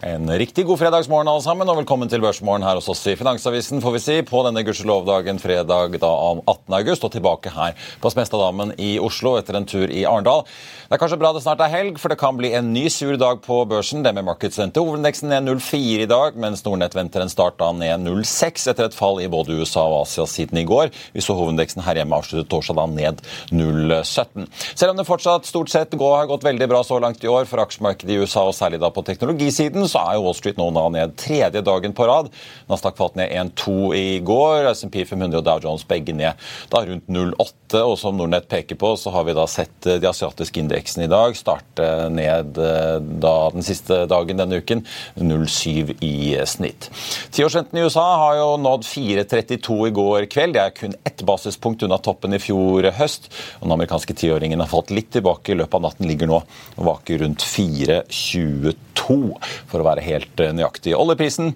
En riktig god fredagsmorgen alle sammen, og velkommen til Børsmorgen her hos oss i Finansavisen, får vi si, på denne gudskjelovdagen fredag da 18. august, og tilbake her på Smestadammen i Oslo etter en tur i Arendal. Det er kanskje bra det snart er helg, for det kan bli en ny sur dag på børsen. Det med markedsrente. Hovedindeksen ned 0,4 i dag, mens Nordnett venter en start da ned 0,6 etter et fall i både USA og Asia siden i går. Vi så hovedindeksen her hjemme avsluttet torsdag da ned 0,17. Selv om det fortsatt stort sett går, har gått veldig bra så langt i år for aksjemarkedet i USA, og særlig da på teknologisiden, så er Wall Street nå ned tredje dagen på rad. Nasdaq falt ned 1,2 i går. SMP 500 og Dow Jones begge ned da rundt 0,8. Og som Nordnett peker på, så har vi da sett eh, de asiatiske indeksene i dag starte ned eh, da den siste dagen denne uken. 0,7 i snitt. Tiårsrenten i USA har jo nådd 4,32 i går kveld. Det er kun ett basispunkt unna toppen i fjor høst. og Den amerikanske tiåringen har falt litt tilbake i løpet av natten. Ligger nå og vaker rundt 4,22 for å være helt eh, nøyaktig. Oljeprisen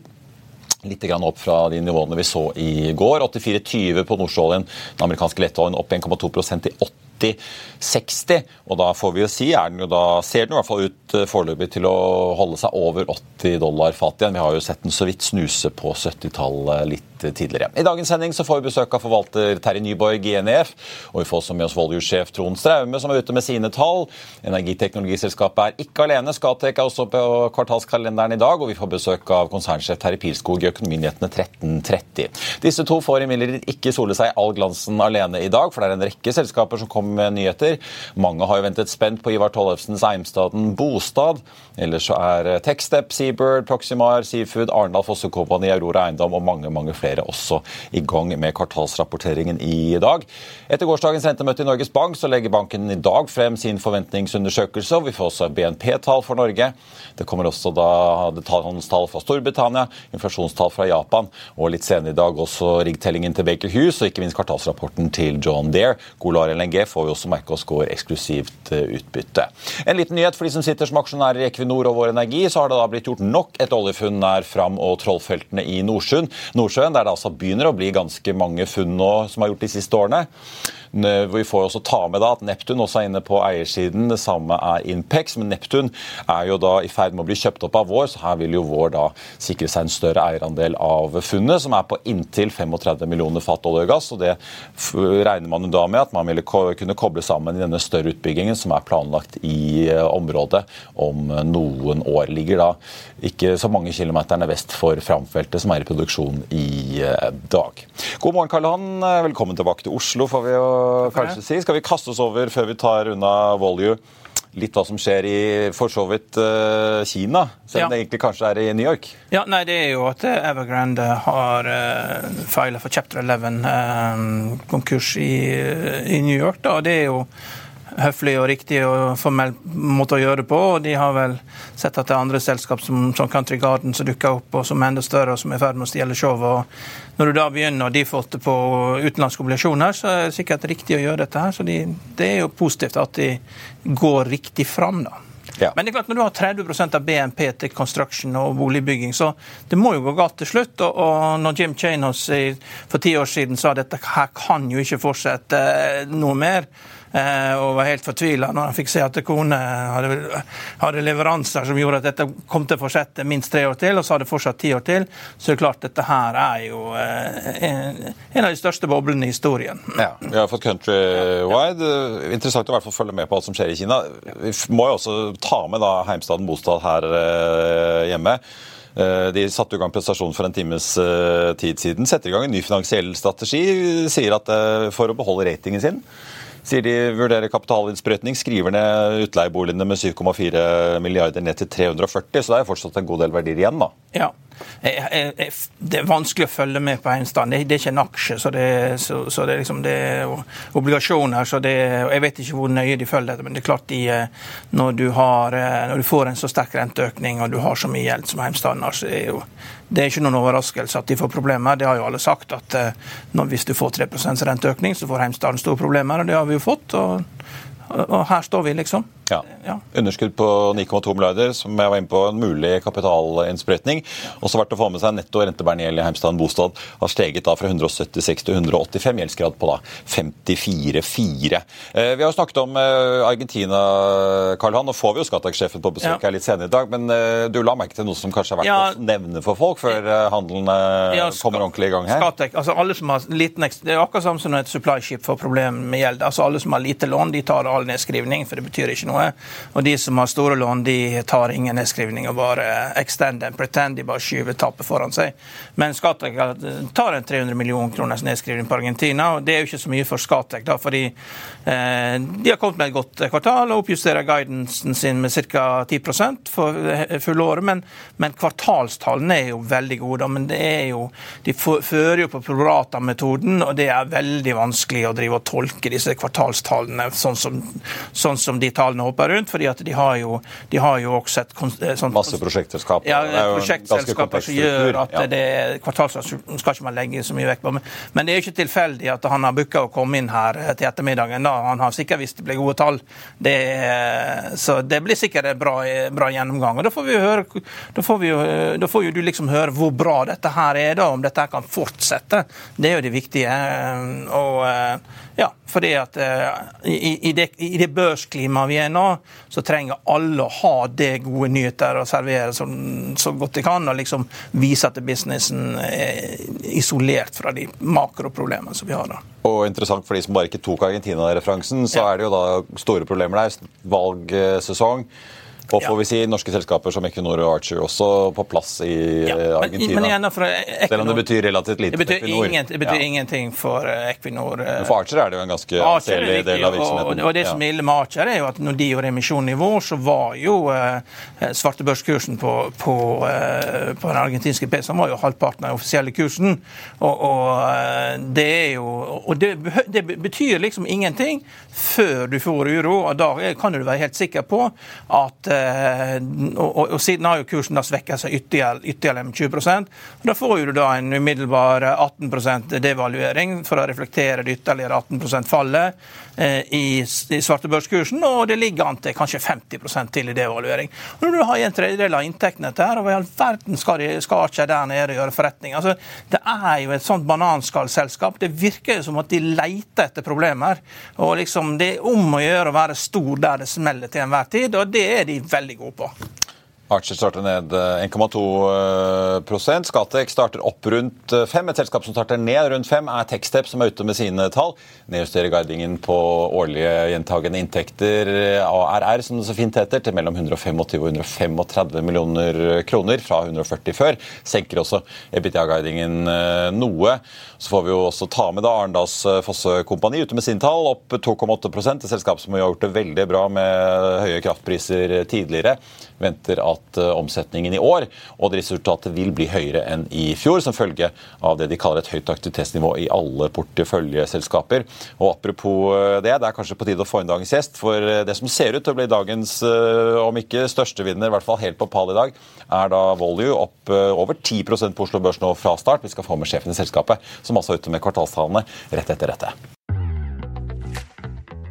Litt opp fra de nivåene vi så i går. 84,20 på nordsjøoljen. Den amerikanske lettoljen opp 1,2% til 80,60. Og da får vi jo si, er den jo da, ser den i hvert fall ut eh, foreløpig til å holde seg over 80 dollar fatet igjen. Vi har jo sett den så vidt snuse på 70-tallet litt tidligere. I dagens sending så får vi besøk av forvalter Terje Nyborg i NEF. Og vi får også med oss Volue-sjef Trond Straume, som er ute med sine tall. Energiteknologiselskapet er ikke alene. Skatek er også på kvartalskalenderen i dag. Og vi får besøk av konsernsjef Terje Pilskog i Økonominyhetene 1330. Disse to får imidlertid ikke sole seg all glansen alene i dag, for det er en rekke selskaper som kommer med nyheter. Mange har jo ventet spent på Ivar Tollefsens Eimstaden Bostad. Ellers så er Techstep, Seabird, Proximar, Seafood, Arendal Fossekompani, Aurora Eiendom og mange, mange flere også i gang med kvartalsrapporteringen i dag. Etter gårsdagens rentemøte i Norges Bank så legger banken i dag frem sin forventningsundersøkelse. og Vi får også BNP-tall for Norge. Det kommer også da detaljhandelstall fra Storbritannia, inflasjonstall fra Japan, og litt senere i dag også riggtellingen til Baker Hughes og ikke minst kvartalsrapporten til John Deere. Golar LNG får vi også merke oss går eksklusivt eh, utbytte. En liten nyhet for de som sitter som aksjonærer i Equinor og Vår Energi, så har det da blitt gjort nok et oljefunn nær Fram og Trollfeltene i Nordsjøen. Nordsjøen der det altså begynner å bli ganske mange funn nå som er gjort de siste årene. Vi får også ta med da at Neptun også er inne på eiersiden. Det samme er Inpex. Men Neptun er jo da i ferd med å bli kjøpt opp av Vår, så her vil jo Vår da sikre seg en større eierandel av funnet, som er på inntil 35 millioner fat olje og gass. og Det regner man jo da med at man ville kunne koble sammen i denne større utbyggingen som er planlagt i eh, området om noen år. Ligger da ikke så mange kilometerne vest for Framfeltet, som er i produksjon i eh, dag. God morgen, Karl Johan. Velkommen tilbake til Oslo. får vi jo kanskje si. Skal vi kaste oss over, før vi tar unna Volue, litt hva som skjer i for så vidt uh, Kina, selv om ja. det egentlig kanskje er i New York? Ja, nei, Det er jo at eh, Evergrande har uh, feila for chapter 11-konkurs uh, i, i, New York. da, og det er jo høflig og riktig og formell måte å gjøre det på. og De har vel sett at det er andre selskap som, som Country Garden som dukker opp, og som er enda større og som er i ferd med å stjele showet. Når du da begynner å defalte på utenlandske obligasjoner, så er det sikkert riktig å gjøre dette. her, så de, Det er jo positivt at de går riktig fram. da. Ja. Men det er klart når du har 30% av BNP til construction og boligbygging, så det må jo gå galt til slutt. Og, og når Jim Chanos for ti år siden sa at dette her kan jo ikke fortsette noe mer, Eh, og var helt fortvila når han fikk se at kone hadde, hadde, leveranser som gjorde at dette kom til å fortsette minst tre år til, og så hadde det fortsatt ti år til. Så det er klart dette her er jo eh, en, en av de største boblene i historien. Ja, Vi har fått countrywide. Interessant å i hvert fall følge med på alt som skjer i Kina. Vi må jo også ta med da Heimstaden Bostad her eh, hjemme. De satte i gang prestasjonen for en times tid siden. Setter i gang en ny finansiell strategi. Sier at for å beholde ratingen sin Sier de vurderer kapitalinnsprøytning, skriver ned utleieboligene med 7,4 milliarder ned til 340, så det er fortsatt en god del verdier igjen, da. Ja. Det er vanskelig å følge med på Heimstad. Det, er ikke en aksje, så det, så, så det, liksom, det er obligasjoner. så det, Jeg vet ikke hvor nøye de følger dette, men det er klart de, når, du har, når du får en så sterk renteøkning og du har så mye gjeld som har, så er jo det er ikke noen overraskelse at de får problemer. Det har jo alle sagt, at når, hvis du får 3% renteøkning, så får Heimstaden store problemer. og Det har vi jo fått. og og her står vi, liksom. Ja. ja. Underskudd på 9,2 milliarder, som jeg var inne på, en mulig kapitalinnsprøytning. Også verdt å få med seg netto rentebærende gjeld i Heimstaden bostad har steget da fra 176 til 185, gjeldsgrad på da 54,4. Eh, vi har jo snakket om eh, Argentina, Karl Han. Nå får vi jo Skattek-sjefen på besøk ja. her litt senere i dag, men eh, du la merke til noe som kanskje har vært ja. å nevne for folk før handelen kommer ordentlig i gang her? Skattek, altså alle som har liten, Det er akkurat som når et supply ship får problemer med gjeld. Altså Alle som har lite lån, de tar all nedskrivning, for det betyr ikke noe. Og de som har store lån, de tar ingen nedskrivning og bare extend and pretend. De bare skyver tapet foran seg. Men Skatek tar en 300 millioner kroners nedskrivning på Argentina, og det er jo ikke så mye for Skatek, da, fordi eh, de har kommet med et godt kvartal og oppjusterer guidancen sin med ca. 10 for fullåret, men, men kvartalstallene er jo veldig gode. Da, men det er jo, de fører jo på prorata-metoden, og det er veldig vanskelig å drive og tolke disse kvartalstallene sånn som sånn som de tallene hopper rundt. fordi at de har jo, de har jo også et eh, sånt, Masse prosjektselskaper. Ja, prosjektselskaper som gjør at ja. det kvartalsavslutning skal ikke man legge så mye vekt på. Men, men, det er ikke tilfeldig at han har booka å komme inn her eh, til ettermiddagen. da. Han har sikkert visst det blir gode tall. Det, så det blir sikkert en bra, bra, gjennomgang. og Da får vi høre, da får, vi da får jo du liksom høre hvor bra dette her er, da, om dette her kan fortsette. Det er jo det viktige. og ja, fordi at i, i det, i det børsklimaet vi er nå, så trenger alle å ha det gode nyheter og servere så, så godt de kan, og liksom vise at businessen er isolert fra de makroproblemene som vi har. da. Og interessant for de som bare ikke tok Argentina-referansen, så ja. er det jo da store problemer der. Valgsesong. Og får vi si norske selskaper som Equinor og Archer også på plass i ja, Argentina. Men igjen, for Equinor, Selv om det betyr relativt lite det betyr for Equinor. Det betyr ja. ingenting for eh, Equinor. Eh. Men for Archer er det jo en ganske anselig del av virksomheten. Og, og det som er ille med Archer, er jo at når de gjorde emisjonen i vår, så var jo eh, svartebørskursen på, på, eh, på, den argentinske pesoen var jo halvparten av den offisielle kursen. Og, og eh, det er jo Og det, det, betyr liksom ingenting før du får uro, og da kan du være helt sikker på at Eh, og, og, og, siden har jo kursen da svekket seg ytterligere, med 20 og Da får du da en umiddelbar 18% devaluering for å reflektere det ytterligere 18% fallet eh, i, i svartebørskursen, og det ligger an til kanskje 50% til i devaluering. Og når du har en tredjedel av inntektene til her, og i all verden skal de skal ikke der nede gjøre forretning? Altså, det er jo et sånt bananskallselskap. Det virker jo som at de leter etter problemer. og liksom Det er om å gjøre å være stor der det smeller til enhver tid, og det er de veldig gode på. Archer starter ned 1,2 eh, Skatek starter opp rundt 5. Eh, Et selskap som starter ned rundt 5, er Techstep, som er ute med sine tall. Nedjusterer guidingen på årlige gjentagende inntekter, ARR, som det så fint heter, til mellom 125 og 135 millioner kroner, fra 140 før. Senker også EBITDA-guidingen eh, noe. Så får vi jo også ta med da Arendals Fosse Kompani ute med sine tall, opp 2,8 Et selskap som har gjort det veldig bra med høye kraftpriser tidligere. Venter at at eh, omsetningen i år og driftsresultatet vil bli høyere enn i fjor, som følge av det de kaller et høyt aktivitetsnivå i alle porteføljeselskaper. Og Apropos eh, det, det er kanskje på tide å få inn dagens gjest. For eh, det som ser ut til å bli dagens, om ikke største vinner, i hvert fall helt på pall i dag, er da Volue opp over 10% på Oslo Børs nå fra start. Vi skal få med sjefen i selskapet, som altså er ute med kvartalstallene rett etter dette.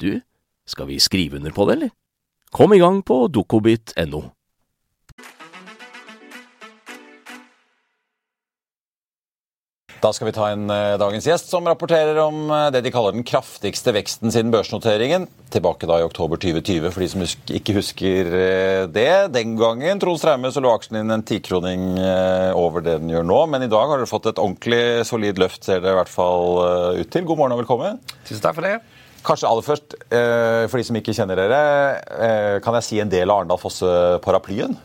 du, skal vi skrive under på det, eller? Kom i gang på dokobit.no. Da skal vi ta en uh, dagens gjest som rapporterer om uh, det de kaller den kraftigste veksten siden børsnoteringen. Tilbake da i oktober 2020, for de som husk, ikke husker uh, det. Den gangen Trond Straume, så lå aksjen din en tikroning over det den gjør nå. Men i dag har dere fått et ordentlig solid løft, ser det i hvert fall ut til. God morgen og velkommen. Tusen takk for det. Kanskje aller først, for de som ikke kjenner dere, kan jeg si en del av Arendal Fosse-paraplyen?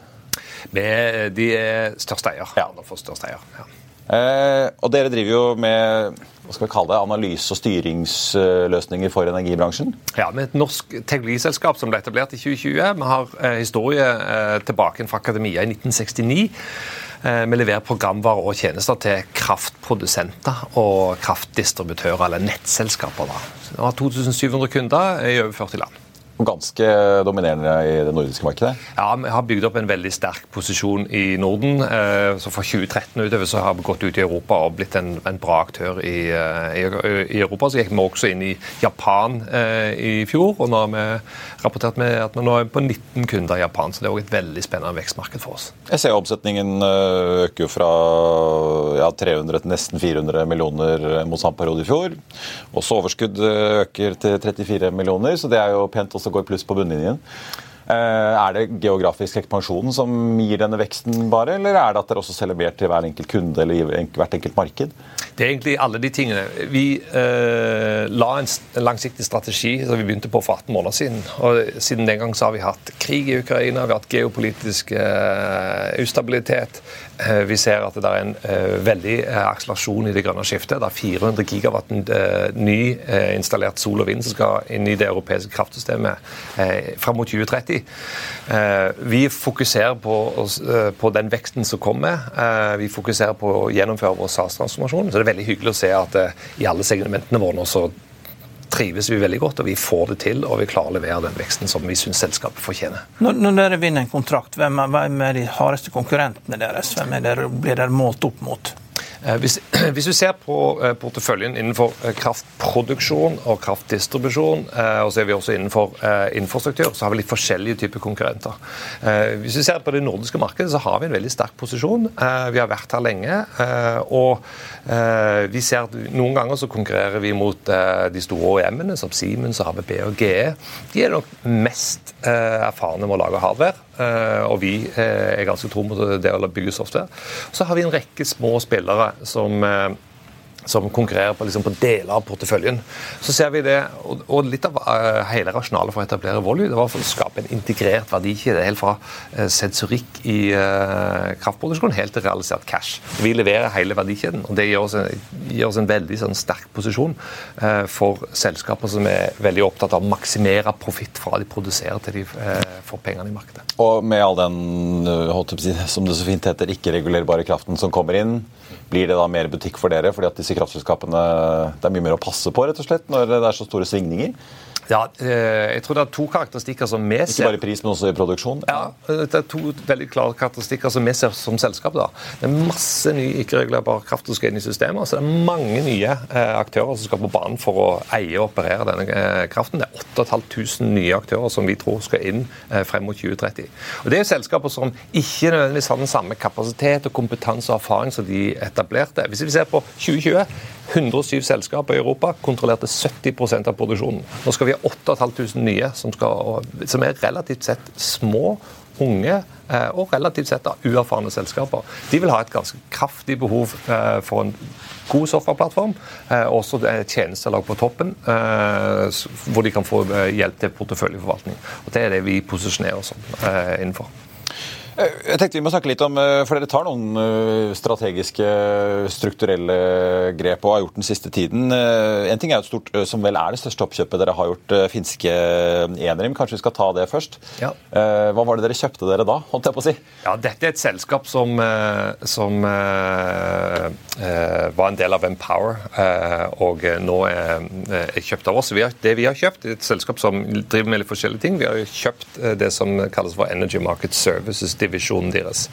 De er største eier. Ja. Arendal Fosse største eier. Ja. Eh, og dere driver jo med hva skal vi kalle det, analyse- og styringsløsninger for energibransjen? Ja, med et norsk teknologiselskap som ble etablert i 2020. Vi har eh, historie eh, tilbake fra akademia i 1969. Eh, vi leverer programvarer og tjenester til kraftprodusenter og kraftdistributører, eller nettselskaper. Vi har 2700 kunder i over 40 land ganske dominerende i det nordiske markedet? Ja, vi har bygd opp en veldig sterk posisjon i Norden. Eh, så Fra 2013 utover så har vi gått ut i Europa og blitt en, en bra aktør i, eh, i, i, Europa. Så gikk vi også inn i Japan eh, i fjor, og nå har vi rapportert med at vi nå er på 19 kunder i Japan. Så det er også et veldig spennende vekstmarked for oss. Jeg ser omsetningen øker jo fra ja, 300 til nesten 400 millioner mot samme periode i fjor. Også overskudd øker til 34 millioner, så det er jo pent også går pluss på bunnlinjen. Eh, er det geografisk ekspansjon som gir denne veksten, bare, eller er det at dere også selger mer til hver enkelt kunde eller hvert enkelt marked? Det er egentlig alle de tingene. Vi eh, la en langsiktig strategi som vi begynte på for 18 måneder siden. og Siden den gang så har vi hatt krig i Ukraina, vi har hatt geopolitisk eh, ustabilitet. Eh, vi ser at det er en uh, veldig uh, akselerasjon i det grønne skiftet. Det er 400 gigawatt ny installert sol og vind som skal inn i det europeiske kraftsystemet fram mot 2030. vi fokuserer på, på, den veksten som kommer. vi fokuserer på å gjennomføre vår SAS-transformasjon. Så det er veldig hyggelig å se at i alle segmentene våre så trives vi veldig godt, og vi får det til. Og vi klarer å levere den veksten som vi syns selskapet fortjener. Når, når, dere vinner en kontrakt, hvem er, hvem er de hardeste konkurrentene deres? Hvem er dere, blir dere målt opp mot? Eh, hvis, hvis, du ser på eh, porteføljen innenfor eh, kraftproduksjon og kraftdistribusjon, og så er vi også innenfor infrastruktur, så har vi litt forskjellige typer konkurrenter. Hvis vi ser på det nordiske markedet, så har vi en veldig sterk posisjon. Vi har vært her lenge. Og vi ser at noen ganger så konkurrerer vi mot de store OEM-ene, som Siemens, ABB og GE. De er nok mest erfarne med å lage hardware. Og vi er ganske tro mot det å bygge software. Så har vi en rekke små spillere som eh, som konkurrerer på, liksom, på, deler av porteføljen. Så ser vi det, og, og Litt av uh, hele rasjonalet for å etablere Volue det var for å skape en integrert verdikjede. Helt fra uh, sensorikk i uh, kraftproduksjon helt til realisert cash. Vi leverer hele verdikjeden. og Det gir oss en, gir oss en veldig sånn, sterk posisjon for selskaper som er veldig opptatt av å maksimere profitt fra de produserer til de får pengene i markedet. Og med all den som det så fint heter, ikke-regulerbare kraften som kommer inn blir det da mer butikk for dere? fordi at disse kraftselskapene det er mye mer å passe på rett og slett, når det er så store svingninger? Ja, eh, jeg tror det er to karakteristikker som vi ser Ikke bare pris, men også i produksjon? Ja, det er to veldig klare karakteristikker som vi ser som selskap. da. Det er masse ny ikke-regulerbar kraft som skal inn i systemet. Så det er mange nye eh, aktører som skal på banen for å eie og operere denne eh, kraften. Det er 8500 nye aktører som vi tror skal inn frem mot 2030. Og Det er selskaper som ikke nødvendigvis har den samme kapasitet og kompetanse og erfaring som de etablerte. Hvis vi ser på 2020 107 selskaper i Europa kontrollerte 70% av produksjonen. Nå skal vi ha 8500 nye, som, skal, som, er relativt sett små, unge eh, og relativt sett uerfarne selskaper. De vil ha et ganske kraftig behov eh, for en god softwareplattform, eh, også tjenestelag på toppen, hvor de kan få hjelp til porteføljeforvaltning. Og Det er det vi posisjonerer oss innenfor. Jeg tenkte vi må snakke litt om, for Dere tar noen strategiske, strukturelle grep og har gjort den siste tiden. En ting er jo et stort, som vel er det største oppkjøpet dere har gjort, finske Enerim. Kanskje vi skal ta det først? Ja. Hva var det dere kjøpte dere da? holdt jeg på å si? Ja, Dette er et selskap som, som uh, var en del av Empower, uh, og nå er, er kjøpt av oss. Vi har, det vi har kjøpt, er et selskap som driver med litt forskjellige ting. Vi har kjøpt det som kalles for Energy Market Services divisjonen deres.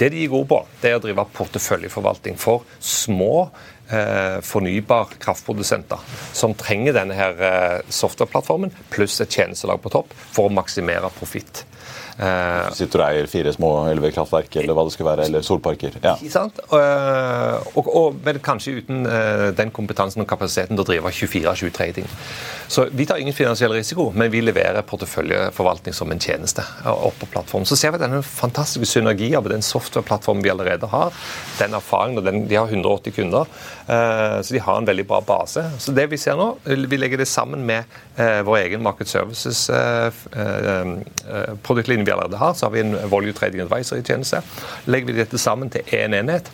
Det de er gode på, det er å drive porteføljeforvaltning for små eh, fornybar kraftprodusenter som trenger denne her eh, softwareplattformen pluss et tjenestelag på topp for å maksimere profitt. Uh, Sitter og eier fire små elvekraftverk eller hva det skulle være, eller solparker. Ja. Ikke sant? Og, og, og, men kanskje uten uh, den kompetansen og kapasiteten til å drive 24-7 trading. Så Vi tar ingen finansiell risiko, men vi leverer porteføljeforvaltning som en tjeneste. opp på plattformen. Så ser vi denne fantastiske synergi av den softwareplattformen vi allerede har. Den erfaringen, og den, De har 180 kunder, så de har en veldig bra base. Så det Vi ser nå, vi legger det sammen med vår egen Market Services-produktlinje vi allerede har, så har vi en Volue Trading Advisory-tjeneste. Legger vi dette sammen til én en enhet,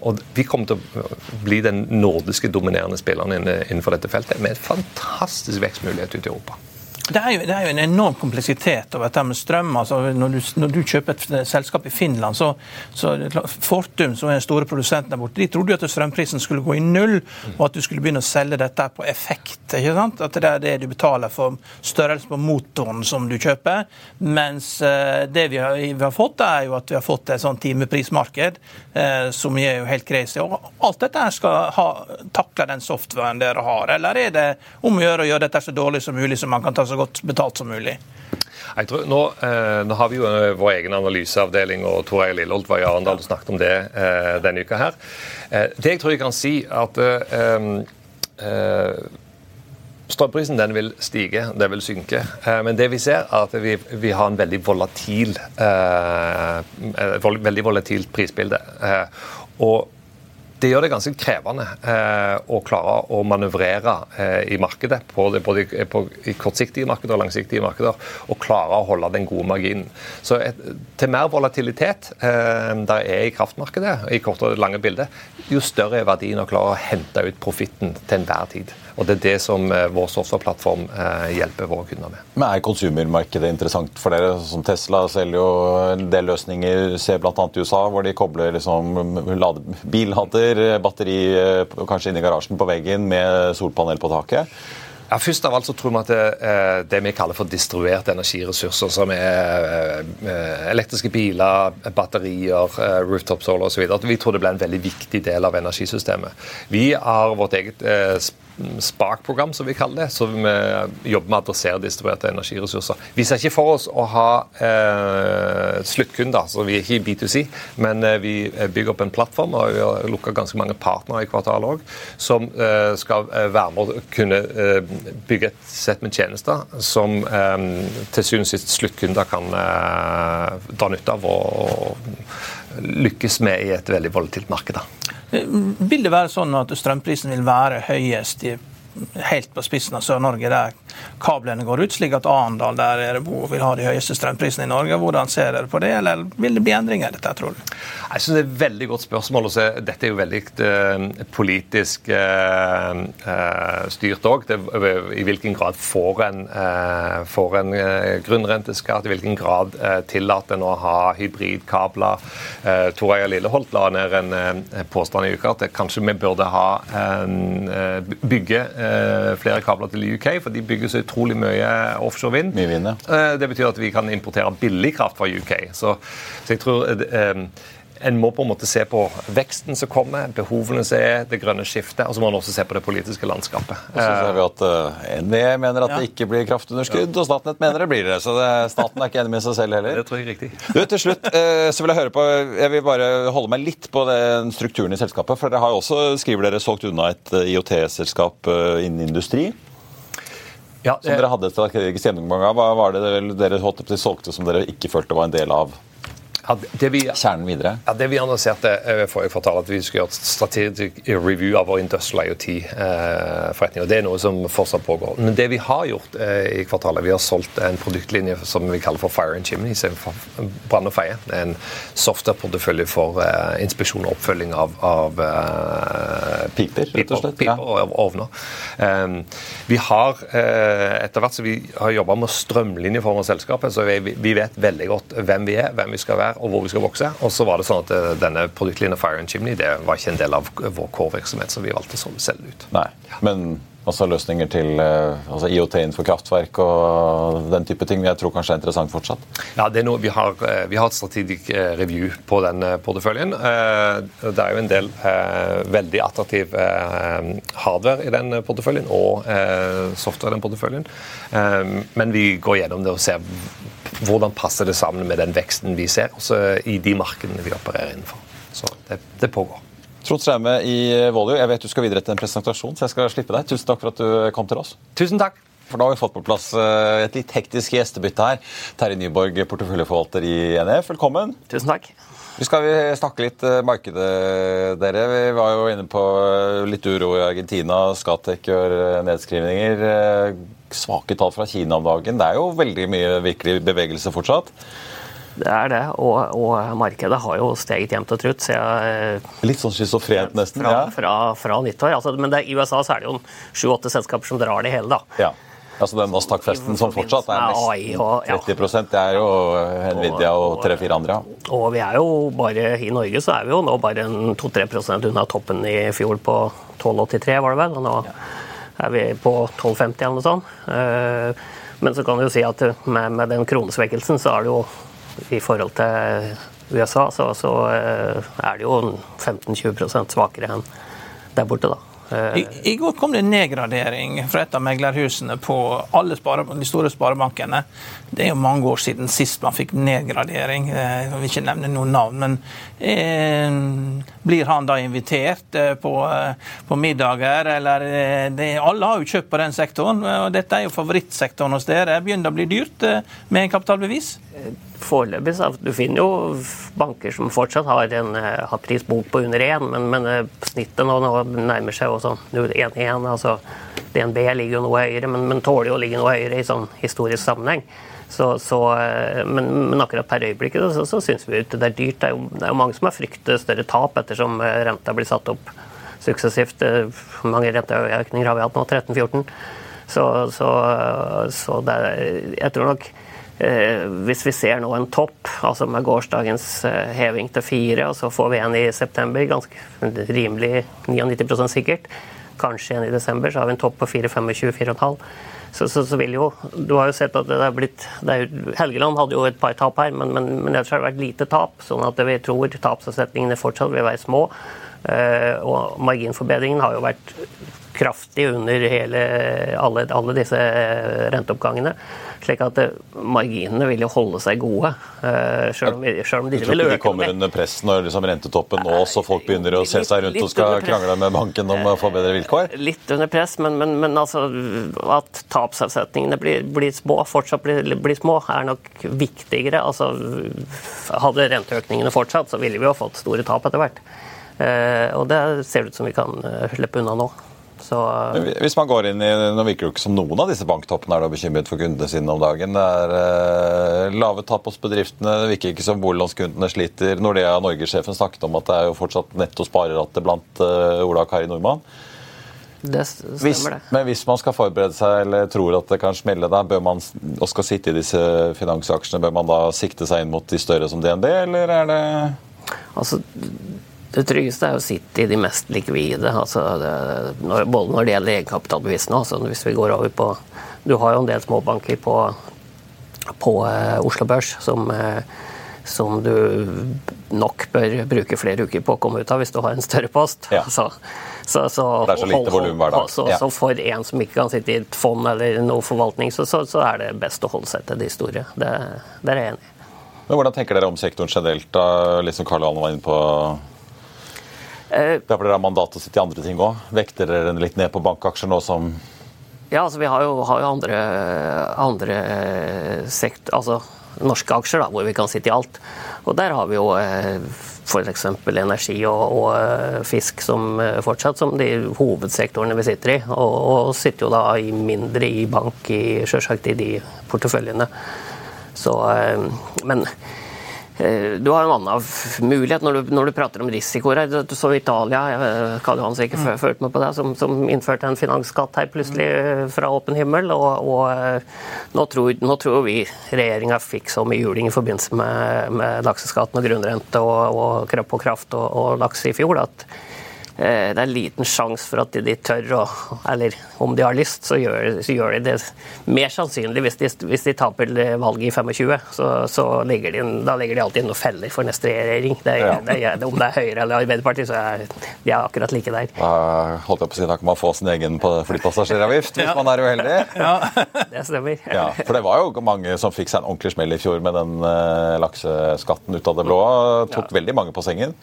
og Vi kommer til å bli den nordiske dominerende spilleren innenfor dette feltet, med en fantastisk vekstmulighet ute i Europa. Det er, jo, det er, jo, en enorm kompleksitet over dette med strøm. Altså, når, du, når, du, kjøper et selskap i Finland, så, så Fortum, som er den store produsenten der borte, de trodde jo at strømprisen skulle gå i null, og at du skulle begynne å selge dette på effekt. ikke sant? At det er det du betaler for størrelsen på motoren som du kjøper. Mens uh, det vi har, vi har, fått, er jo at vi har fått et sånn timeprismarked uh, som er jo helt crazy. Og alt dette skal ha, takle den softwaren dere har, eller er det om å gjøre å gjøre dette så dårlig som mulig så man kan ta godt betalt som mulig? Jeg tror, nå, eh, nå, har vi jo eh, vår egen analyseavdeling, og Tor Eier Lilleholt var i Arendal og snakket om det eh, denne uka. her. Eh, det jeg tror jeg kan si, at eh, eh, Strømprisen den vil stige, det vil synke. Men det vi ser, er at vi, vi har en veldig volatil, veldig volatilt prisbilde. Og det gjør det ganske krevende eh, å klare å manøvrere eh, i markedet, på både i, på, i, kortsiktige markeder og langsiktige markeder, og klare å holde den gode marginen. Så et, til mer volatilitet eh, der er i kraftmarkedet, i korte og lange bilder, jo større er verdien å klare å hente ut profitten til enhver tid. Og Det er det som eh, vår softwareplattform eh, hjelper våre kunder med. Men Er konsumermarkedet interessant for dere? Som Tesla selger jo en del løsninger, ser bl.a. i USA, hvor de kobler liksom billader, batteri eh, kanskje inni i garasjen på veggen med solpanel på taket. Ja, først av alt så tror vi at det, det vi kaller for distribuerte energiressurser, som er elektriske biler, batterier, rooftop solar osv., vi tror det blir en veldig viktig del av energisystemet. Vi har vårt eget Spark-program, som vi kaller det. Vi jobber med å adressere distribuerte energiressurser. Vi ser ikke for oss å ha eh, sluttkunder, så vi er ikke i B2C, men eh, vi bygger opp en plattform, og vi har lukka ganske mange partnere i kvartalet òg, som eh, skal eh, være med å kunne eh, bygge et sett med tjenester som eh, til syvende og sist sluttkunder kan dra nytte av og lykkes med i et veldig volatilt marked. Vil det være sånn at strømprisen vil være høyest i helt på spissen av Sør-Norge, der kablene går ut, slik at Arendal, der dere bor, vil ha de høyeste strømprisene i Norge. Hvordan ser dere på det, eller vil det bli endringer i dette, tror du? Jeg synes Det er et veldig godt spørsmål. Også. Dette er jo veldig uh, politisk uh, uh, styrt òg. I hvilken grad får en, får en grunnrenteskatt? I hvilken grad tillater en å ha hybridkabler? Uh, Tor Eier Lilleholt la ned en påstand i uka at kanskje vi burde ha bygge flere kabler til UK, for de bygger så utrolig mye offshore vind. Mye vind ja. Det betyr at vi kan importere billig kraft fra UK. Så, så jeg tror en må på en måte se på veksten som kommer, behovene som er, det grønne skiftet, og så må en også se på det politiske landskapet. Og så ser vi at uh, eh, NVE mener at ja. det ikke blir kraftunderskudd, ja. og Statnett mener det blir det. Så det, staten er ikke enig med seg selv heller. Det tror jeg er riktig. Du, til slutt uh, så vil jeg høre på, jeg vil bare holde meg litt på den strukturen i selskapet. For dere har jo også, skriver dere, solgt unna et uh, IOT-selskap innen industri. Ja, det... Som dere hadde et strategisk gjennomgang av. Hva var det dere, dere solgte som dere ikke følte var en del av Ja, det vi, kjernen videre? Ja, det vi annonserte eh, forrige kvartal, at vi skulle gjøre et strategisk review av vår industrial IoT-forretning. og Det er noe som fortsatt pågår. Men det vi har gjort eh, i kvartalet, vi har solgt en produktlinje som vi kaller for Fire and Chimney, brann og feie. En softwareportefølje for inspeksjon og oppfølging av, av piper, rett og slett. Piper og ovner. Um, vi har etter hvert så vi har jobba med å strømlinjeforme selskapet, så vi, vi vet veldig godt hvem vi er, hvem vi skal være og hvor vi skal vokse. Og så var det sånn at eh, denne produktlinja Fire and Chimney det var ikke en del av vår core-virksomhet, så vi valgte å selge ut. Nei, men altså løsninger til eh, altså IOT innenfor kraftverk og den type ting jeg tror kanskje er interessant fortsatt? Ja, det er noe, vi, har, eh, vi har et strategisk review på den porteføljen. Det er jo en del veldig attraktiv hardware i den porteføljen og software i den porteføljen. Men vi går gjennom det og ser hvordan passer det sammen med den veksten vi ser også i de markedene vi opererer innenfor. Så det, det pågår. Trond Straume i Volio, jeg vet du skal videre til en presentasjon, så jeg skal slippe deg. Tusen takk for at du kom til oss. Tusen takk. For da har vi fått på plass eh, et litt hektisk gjestebytte her. Terje Nyborg, porteføljeforvalter i NF, velkommen. Tusen takk. Vi skal vi snakke litt eh, markedet, dere. Vi var jo inne på eh, litt uro i Argentina. Skatec gjør nedskrivninger svake tall fra Kina om dagen. Det er jo veldig mye virkelig bevegelse fortsatt. Det er det, og, og markedet har jo steget jevnt og trutt. Litt sånn schizofrent, nesten? Fra, ja. fra, fra nyttår. Altså, men det, i USA så er det jo sju-åtte selskaper som drar det hele, da. Ja. Altså den Nasdaq-festen som fortsatt er nesten 30 det er jo Nvidia og tre-fire andre. Og vi er jo bare I Norge så er vi jo nå bare 2-3% unna toppen i fjor på 12,83, var det vel. og nå er vi på 12,50 eller noe sånt. Eh, men så kan du jo si at med, med den kronesvekkelsen så er det jo i forhold til USA så, så eh, er det jo 15-20 svakere enn der borte, da. I, I, går kom det en nedgradering fra et av meglerhusene på alle spare, de store sparebankene. Det er jo mange år siden sist man fikk nedgradering. Eh, jeg vil ikke nevne noen navn. Men eh, blir han da invitert eh, på, på middager? Eller det, Alle har jo kjøpt på den sektoren, og dette er jo favorittsektoren hos dere. Begynner det å bli dyrt med en kapitalbevis? Foreløpig du finner jo banker som fortsatt har, en, har prisbok på under én, men, men snittet nå, nå, nærmer seg jo sånn 1-1. Altså, DNB ligger jo noe høyere, men, men tåler jo å ligge noe høyere i sånn historisk sammenheng. Så, så, eh, men, men, akkurat per øyeblikket så, så syns vi det er dyrt. Det er, jo, det er jo mange som har fryktet større tap ettersom eh, renta blir satt opp suksessivt. Eh, mange renteøkninger har vi hatt nå? 13-14? Så, så, så er, jeg tror nok eh, hvis vi ser nå en topp, altså med gårsdagens heving til fire, og så får vi en i september, ganske rimelig 99% sikkert, kanskje en i desember, så har vi en topp på 4-25-4,5 så, så, så, vil jo Du har jo sett at det er blitt det er, Helgeland hadde jo et par tap her, men, men, men ellers har det vært lite tap. Sånn at vi tror tapsavsetningene fortsatt vil være små. Uh, og marginforbedringen har jo vært kraftig under hele, alle, alle disse renteoppgangene. Slik at eh, marginene vil jo holde seg gode. Uh, selv om, selv om de vil øke. De kommer under press når liksom rentetoppen nå, så folk begynner å se seg rundt og skal krangle med banken om å få bedre vilkår? Litt under press, men, men, men altså, at tapsavsetningene blir, blir, små, fortsatt blir, blir, små, er nok viktigere. Altså, hadde renteøkningene fortsatt, så ville vi jo fått store tap etter hvert. Og det ser det ut som vi kan slippe unna nå. Så, Hvis man går inn i, Nå virker det ikke som noen av disse banktoppene er bekymret for kundene sine om dagen. Det er eh, lave tap hos bedriftene. Det virker ikke som boliglånskundene sliter. Nordea Norge-sjefen snakket om at det er jo fortsatt netto spareratte blant eh, Ola og Kari Nordmann. Det stemmer, hvis, det. Men hvis man skal forberede seg eller tror at det kan smelle der, bør man, og skal sitte i disse finansaksjene, bør man da sikte seg inn mot de større som DNB, eller er det Altså, det tryggeste er å sitte i de mest likvide, altså når, både når det gjelder egenkapitalbevisene altså hvis vi går over på Du har jo en del småbanker på, på eh, Oslo Børs som, eh, som, du nok bør bruke flere uker på å komme ut av hvis du har en større post. Ja. Så, så, så, det er så lite volum hver dag. Ja. så, for en som ikke kan sitte i et fond eller noe forvaltning, så, er det best å holde seg til de store. Det, det er jeg enig i. Men Hvordan tenker dere om sektoren generelt? da? Liksom Karl Johan var inne på Eh, det er dere har mandat til å sitte i andre ting òg? Vekter dere litt ned på bankaksjer nå som Ja, altså vi har jo, har jo andre, andre sekt... Altså norske aksjer, da, hvor vi kan sitte i alt. Og der har vi jo eh, f.eks. energi og, og, eh, fisk som fortsatt som de hovedsektorene vi sitter i. Og, og sitter jo da i mindre i bank, i, selvsagt i de porteføljene. Så, men Eh, du har en annen mulighet når du, når du prater om risikoer. Du så Italia, Karl Johan sikkert mm. følt med på det, som, som, innførte en finansskatt her plutselig eh, fra åpen himmel. Og, og eh, nå, tror, nå, tror, vi regjeringa fikk så mye juling i forbindelse med, med lakseskatten og grunnrente og, og og kraft og, og laks i fjor at Eh, det er liten sjanse for at de tør å Eller om de har lyst, så gjør, så gjør de det mer sannsynlig hvis de, hvis de taper valget i 25. Så, så legger de, da legger de alltid inn noen feller for neste regjering. Det, ja. det, det, om det er Høyre eller Arbeiderpartiet, så er de er akkurat like der. Da holdt jeg på å si, da kan man få sin egen flypassasjeravgift hvis ja. man er uheldig. Ja. det stemmer. Ja, for det var jo mange som fikk seg en ordentlig smell i fjor med den uh, lakseskatten ut av det blå. Tok veldig mange på sengen.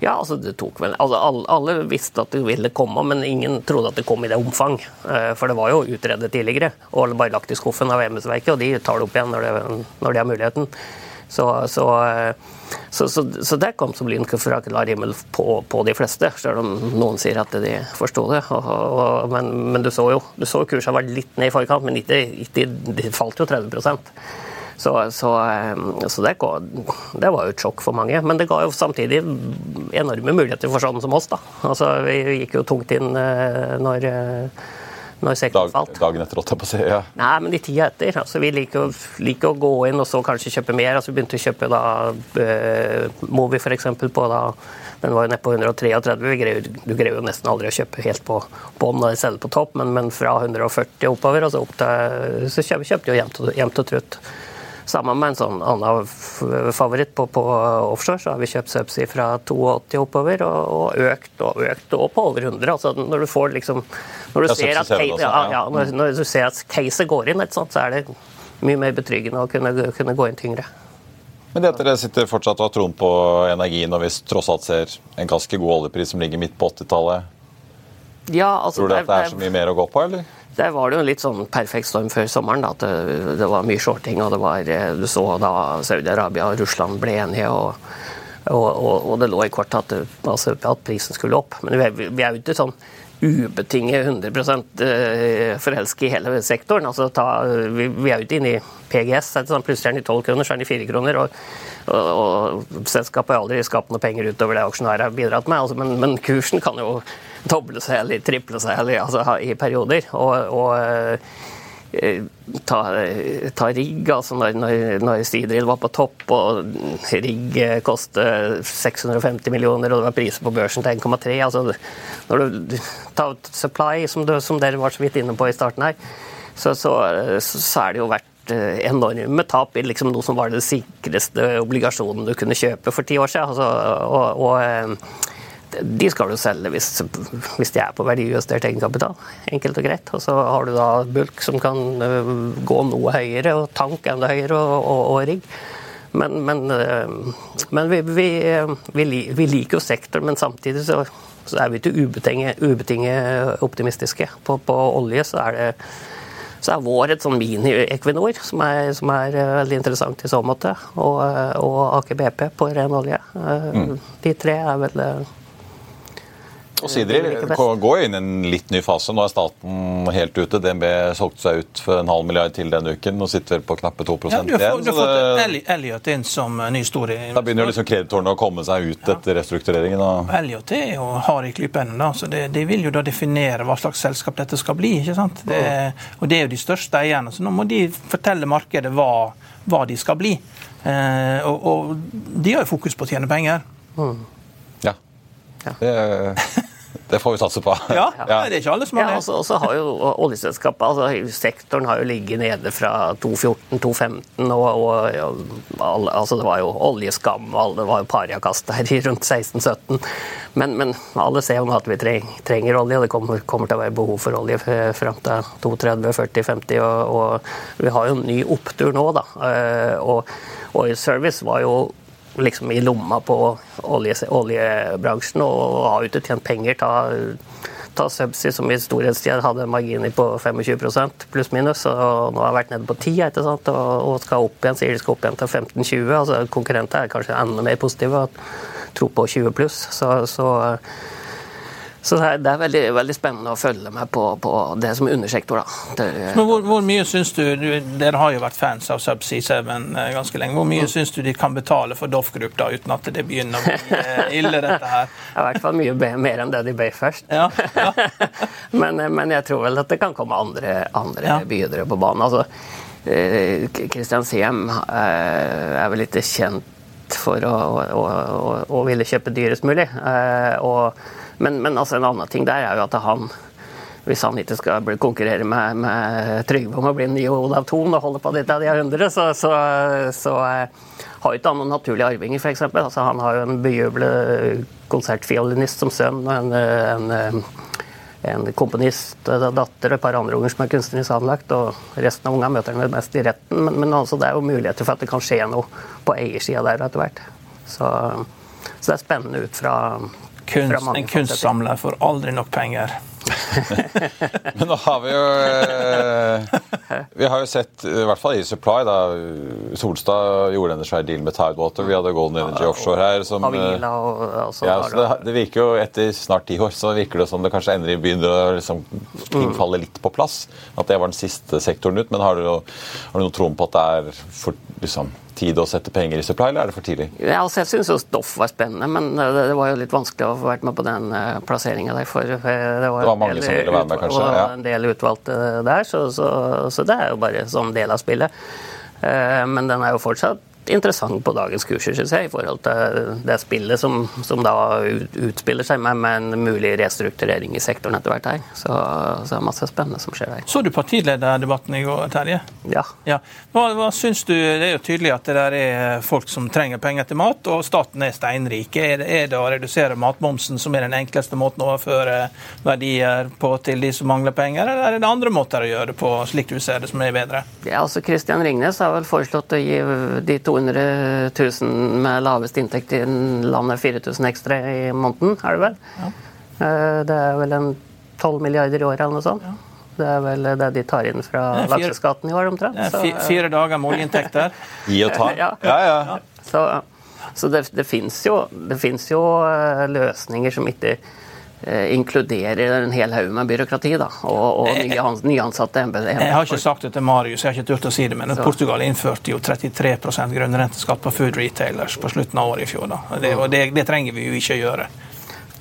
Ja, altså det tok vel altså, alle, alle, visste at det ville komme, men ingen trodde at det kom i det omfang. Eh, for det var jo utredet tidligere og bare lagt i skuffen av embetsverket, og de tar det opp igjen når, det, når de har muligheten. Så, så, eh, så, så, det kom som lyn fra klar himmel på, på, de fleste, selv om noen sier at de forsto det. Og, og, men, men, du så jo du så kursen var litt ned i forkant, men ikke, ikke, det falt jo 30 så, så, eh, så det, det, var jo et sjokk for mange. Men det ga jo samtidig enorme muligheter for sånne som oss. da. Altså, Vi gikk jo tungt inn eh, når eh, når Dag, falt. Dagen etter, holdt jeg på å si. ja. Nei, men i tida etter. Altså, vi liker, liker, å gå inn og så kanskje kjøpe mer. Altså, vi begynte å kjøpe da uh, Movi f.eks. på da Den var jo nede på 133. Greier, du greier jo nesten aldri å kjøpe helt på bånn når de selger på topp, men, men, fra 140 oppover, altså opp til, så kjøpte vi jo jevnt og trutt. Sammen med en sånn annen favoritt på, på, offshore, så har vi kjøpt Subsea fra 82 oppover og, og, økt og økt og på over 100. Altså når du får liksom Når du, ser, at, case, ja, ja, når, når du ser at caset går inn, så er det mye mer betryggende å kunne, kunne gå inn tyngre. Men det at dere sitter fortsatt og har troen på energien, og vi tross alt ser en ganske god oljepris som ligger midt på 80-tallet, ja, altså, tror du at det er så mye mer å gå på, eller? Der var det jo en litt sånn perfekt storm før sommeren. Da, at det, det, var mye shorting, og det var, du så da Saudi-Arabia og Russland ble enige. og, og, og, og det lå i kortet at, altså, at, prisen skulle opp. Men vi, vi er jo ikke sånn ubetinget 100 eh, forelsket i hele sektoren. Altså, ta, vi, vi, er jo ikke inne i PGS. Sånn, plutselig er den i 12 kroner, så er den i 4 kroner. Og, og, og selskapet har aldri skapt noe penger utover det aksjonærer har bidratt med. Altså, men, men, kursen kan jo doble seg eller triple seg eller, altså, i perioder. Og, og eh, ta, ta, rigg, altså når, når, når Seadrill var på topp og rigg kostet 650 millioner og det var priser på børsen til 1,3 altså Når du tar supply, som, du, som, dere var så vidt inne på i starten her, så, så, så er det jo vært eh, enorme tap i liksom noe som var den sikreste obligasjonen du kunne kjøpe for ti år siden. Altså, og, og eh, de skal du selge hvis, hvis de er på verdijustert egenkapital. Enkelt og greit. Og så har du da bulk som kan øh, gå noe høyere, og tank enda høyere, og, og, og rigg. Men, men, øh, men vi, vi, vi, vi, liker jo sektoren, men samtidig så, så er vi ikke ubetinget, ubetinget optimistiske. På, på, olje så er det så er vår et sånn mini-Equinor, som, som, er veldig interessant i så måte. Og, og Aker BP på ren olje. Mm. De tre er vel og Sidri går inn i en litt ny fase. Nå er staten helt ute. DNB solgte seg ut for en halv milliard til denne uken. Nå sitter vel på knappe 2 ja, du har, Du har fått Elliot inn som ny stor Da begynner liksom kreditorene å komme seg ut ja. etter restruktureringen? Og... Elliot er jo hard i klypeenden. så det, de vil jo da definere hva slags selskap dette skal bli. ikke sant? Det, og det er jo de største eierne, så nå må de fortelle markedet hva, hva de skal bli. Eh, og, og, de har jo fokus på å tjene penger. Mm. Ja. ja. Det det får vi satse på. Ja, ja. det er ikke alle som har det. Ja, og så har jo oljeselskapet, altså Sektoren har jo ligget nede fra 2014-2015. og, og, og altså Det var jo oljeskam, og det var jo pariakast der i rundt 16-17. Men, men, alle ser jo nå at vi trenger olje, og det kommer, kommer, til å være behov for olje fram til 32-40-50. Og, og, vi har jo en ny opptur nå, da. Eh, og Oil Service var jo liksom i lomma på olje, oljebransjen og har ikke tjent penger. Ta, Ta Subsea, som i storhetstid hadde marginer på 25% pluss-minus, og nå har vært nede på 10 ikke sant? Og, og skal opp igjen, sier de skal opp igjen til 15-20. altså Konkurrenter er kanskje enda mer positive og tror på 20 pluss. Så, så så det er veldig, veldig, spennende å følge med på, på det som undersektor. Da. Men hvor, hvor, mye syns du, Dere har jo vært fans av Subsea 7 eh, ganske lenge. Hvor mye mm. syns du de kan betale for Doff Group da, uten at det begynner å bli eh, ille, dette her? I hvert fall mye mer enn det de ble først. Ja, ja. men, eh, men, jeg tror vel at det kan komme andre, andre ja. bydere på banen. Altså, Kristiansiem er vel ikke kjent for å, å, å, å ville kjøpe dyrest mulig. og men, men altså en annen ting der er jo at han hvis han ikke skal konkurrere med, med Trygve om å bli nye Olav Thon og holde på dette av de hundre, så, så, så uh, har ikke han noen naturlige arvinger, f.eks. Altså, han har jo en bejublet konsertfiolinist som sønn og en, en, en komponist, datter og et par andre unger som er kunstnerisk anlagt. og Resten av ungene møter han mest i retten, men, men altså, det er jo muligheter for at det kan skje noe på eiersida der etter hvert. Så, så det er spennende ut fra kunst, en kunstsamler får aldri nok penger. Men nå har vi jo eh, Vi har jo sett, i hvert fall i Supply da, Solstad gjorde en svær deal med Tidewater. Vi hadde Golden Energy Offshore her. Som, eh, ja, det, det, virker jo Etter snart ti år så virker det som det kanskje endelig begynner å liksom, falle litt på plass. At det var den siste sektoren ut. Men har du, har du noen troen på at det er for, liksom, tid å sette penger i supply, eller er det for tidlig? Ja, altså, jeg syns stoff var spennende, men eh, det, det, var jo litt vanskelig å få vært med på den eh, plasseringa der. For, uh, det, var det var mange del, som ville være med, kanskje? Ja. en del utvalgte der, så, så, så, det er jo bare sånn del av spillet. Uh, men den er jo fortsatt interessant på dagens kurser, syns jeg, i forhold til det spillet som, som da utspiller seg med, med, en mulig restrukturering i sektoren etter hvert her. Så, så det er masse spennende som skjer der. Så du partilederdebatten i går, Terje? Ja. ja. Hva, hva syns du, Det er jo tydelig at det der er folk som trenger penger til mat, og staten er steinrik. Er det, er det å redusere matmomsen som er den enkleste måten å overføre verdier på til de som mangler penger, eller er det andre måter å gjøre det på, slik du ser det, som er bedre? Ja, altså Kristian Ringnes har vel foreslått å gi de to 200 000 med lavest inntekt i landet 4000 ekstra i måneden, er det vel? Ja. Eh, det er vel en 12 milliarder i året eller noe sånt. Ja. Det er vel det de tar inn fra lakseskatten i år, omtrent. Fire, fire dager med oljeinntekter. Gi og ta. Ja. ja, ja. Så, så det, det fins jo, jo, eh, løsninger som ikke inkluderer en hel haug med byråkrati da, og, og eh, nyansatte embeter. Jeg har ikke sagt det til Marius, jeg har ikke turt å si det, men så. Portugal innførte jo 33% grunnrenteskatt på food retailers på slutten av året i fjor. Da. Det, og det, det trenger vi jo ikke å gjøre.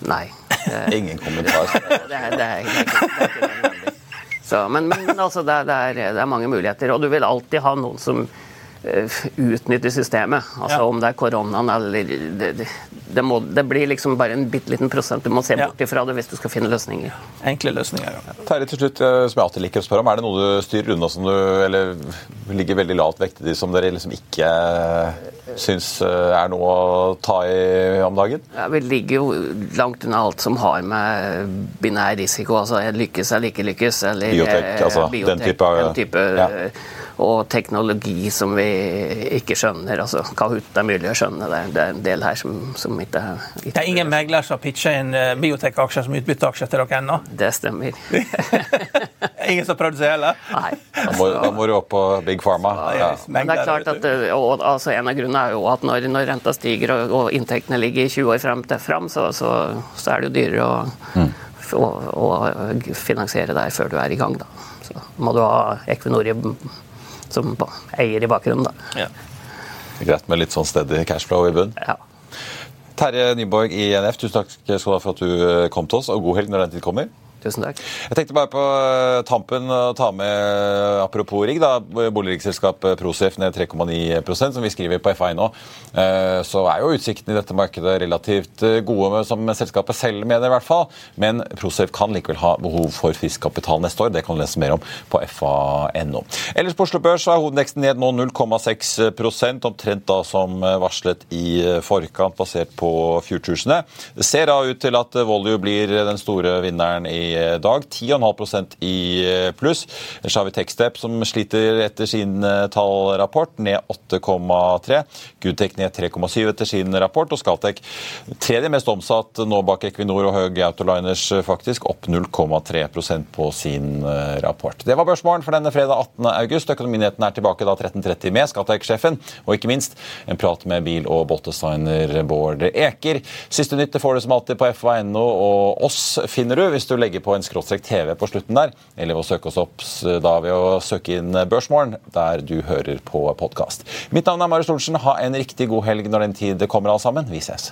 Nei. Ingen kommentar. det, det, det, det. Men, men altså, det er, det er mange muligheter, og du vil alltid ha noen som Eh, utnytte systemet. Altså ja. Om det er koronaen eller det, det, det, må, det, blir liksom bare en bitte liten prosent du må se bort ifra det hvis du skal finne løsninger. Enkle løsninger, ja. Terje, til slutt, eh, som jeg alltid liker å spørre om, er det noe du styrer unna som du eller ligger veldig lavt vektig som dere liksom ikke eh, syns er noe å ta i om dagen? Ja, vi ligger jo langt unna alt som har med binær risiko, altså lykkes eller ikke lykkes, eller biotek, altså biotek, den type, den type ja og teknologi som vi ikke skjønner. altså Kahoot er mulig å skjønne, det, det er en del her som, som ikke, ikke, Det er ingen megler som har pitcha inn uh, biotek-aksjer som utbytteaksjer til dere ennå? Det stemmer. ingen som har prøvd seg heller? Nei. Da må, da må, du opp på Big Pharma. Ja. Men det er klart at, eh, og, altså, En av grunnene er jo at når, når renta stiger og, og, inntektene ligger 20 år frem til frem så, så, så er det jo dyrere å, mm. å, å, finansiere der før du er i gang. da. Så må du ha Equinor i som eier i bakgrunnen. Da. Ja. Greit med litt sånn steady cashflow i bunn. Ja. Terje Nyborg i NF, tusen takk skal du ha for at du eh, kom til oss, og god helg når den tid kommer. Tusen takk. Jeg tenkte bare på eh, tampen å ta med apropos rigg. da, Boligriggselskapet Prosef ned 3,9% som vi skriver på FI nå. Eh, så er jo utsiktene i dette markedet relativt eh, gode, som selskapet selv mener i hvert fall. Men Prosef kan likevel ha behov for frisk kapital neste år. Det kan du lese mer om på fa.no. Ellers på Oslo Børs er hovedveksten ned nå 0,6% omtrent da som varslet i forkant, basert på futuresene. Det ser da ut til at Volue blir den store vinneren i dag. 10,5% i pluss. Ellers har vi Techstep som sliter etter sin tallrapport, ned 8,3. Goodtech ned 3,7 etter sin rapport. Og Scatec tredje mest omsatt nå bak Equinor og Høg Autoliners, faktisk, opp 0,3% på sin rapport. Det var børsmålen for denne fredag 18. august. Økonominyhetene er tilbake da 13.30 med Scatec-sjefen, og ikke minst en prat med bil- og båtdesigner Bård Eker. Siste nytt får du som alltid på FA.no, og oss finner du hvis du legger på en skråtstrek TV på slutten der, eller ved å søke oss opp da ved å søke inn Børsmorgen der du hører på podkast. Mitt navn er Marius Thorensen. Ha en riktig god helg når den tid kommer, alle sammen. Vi ses.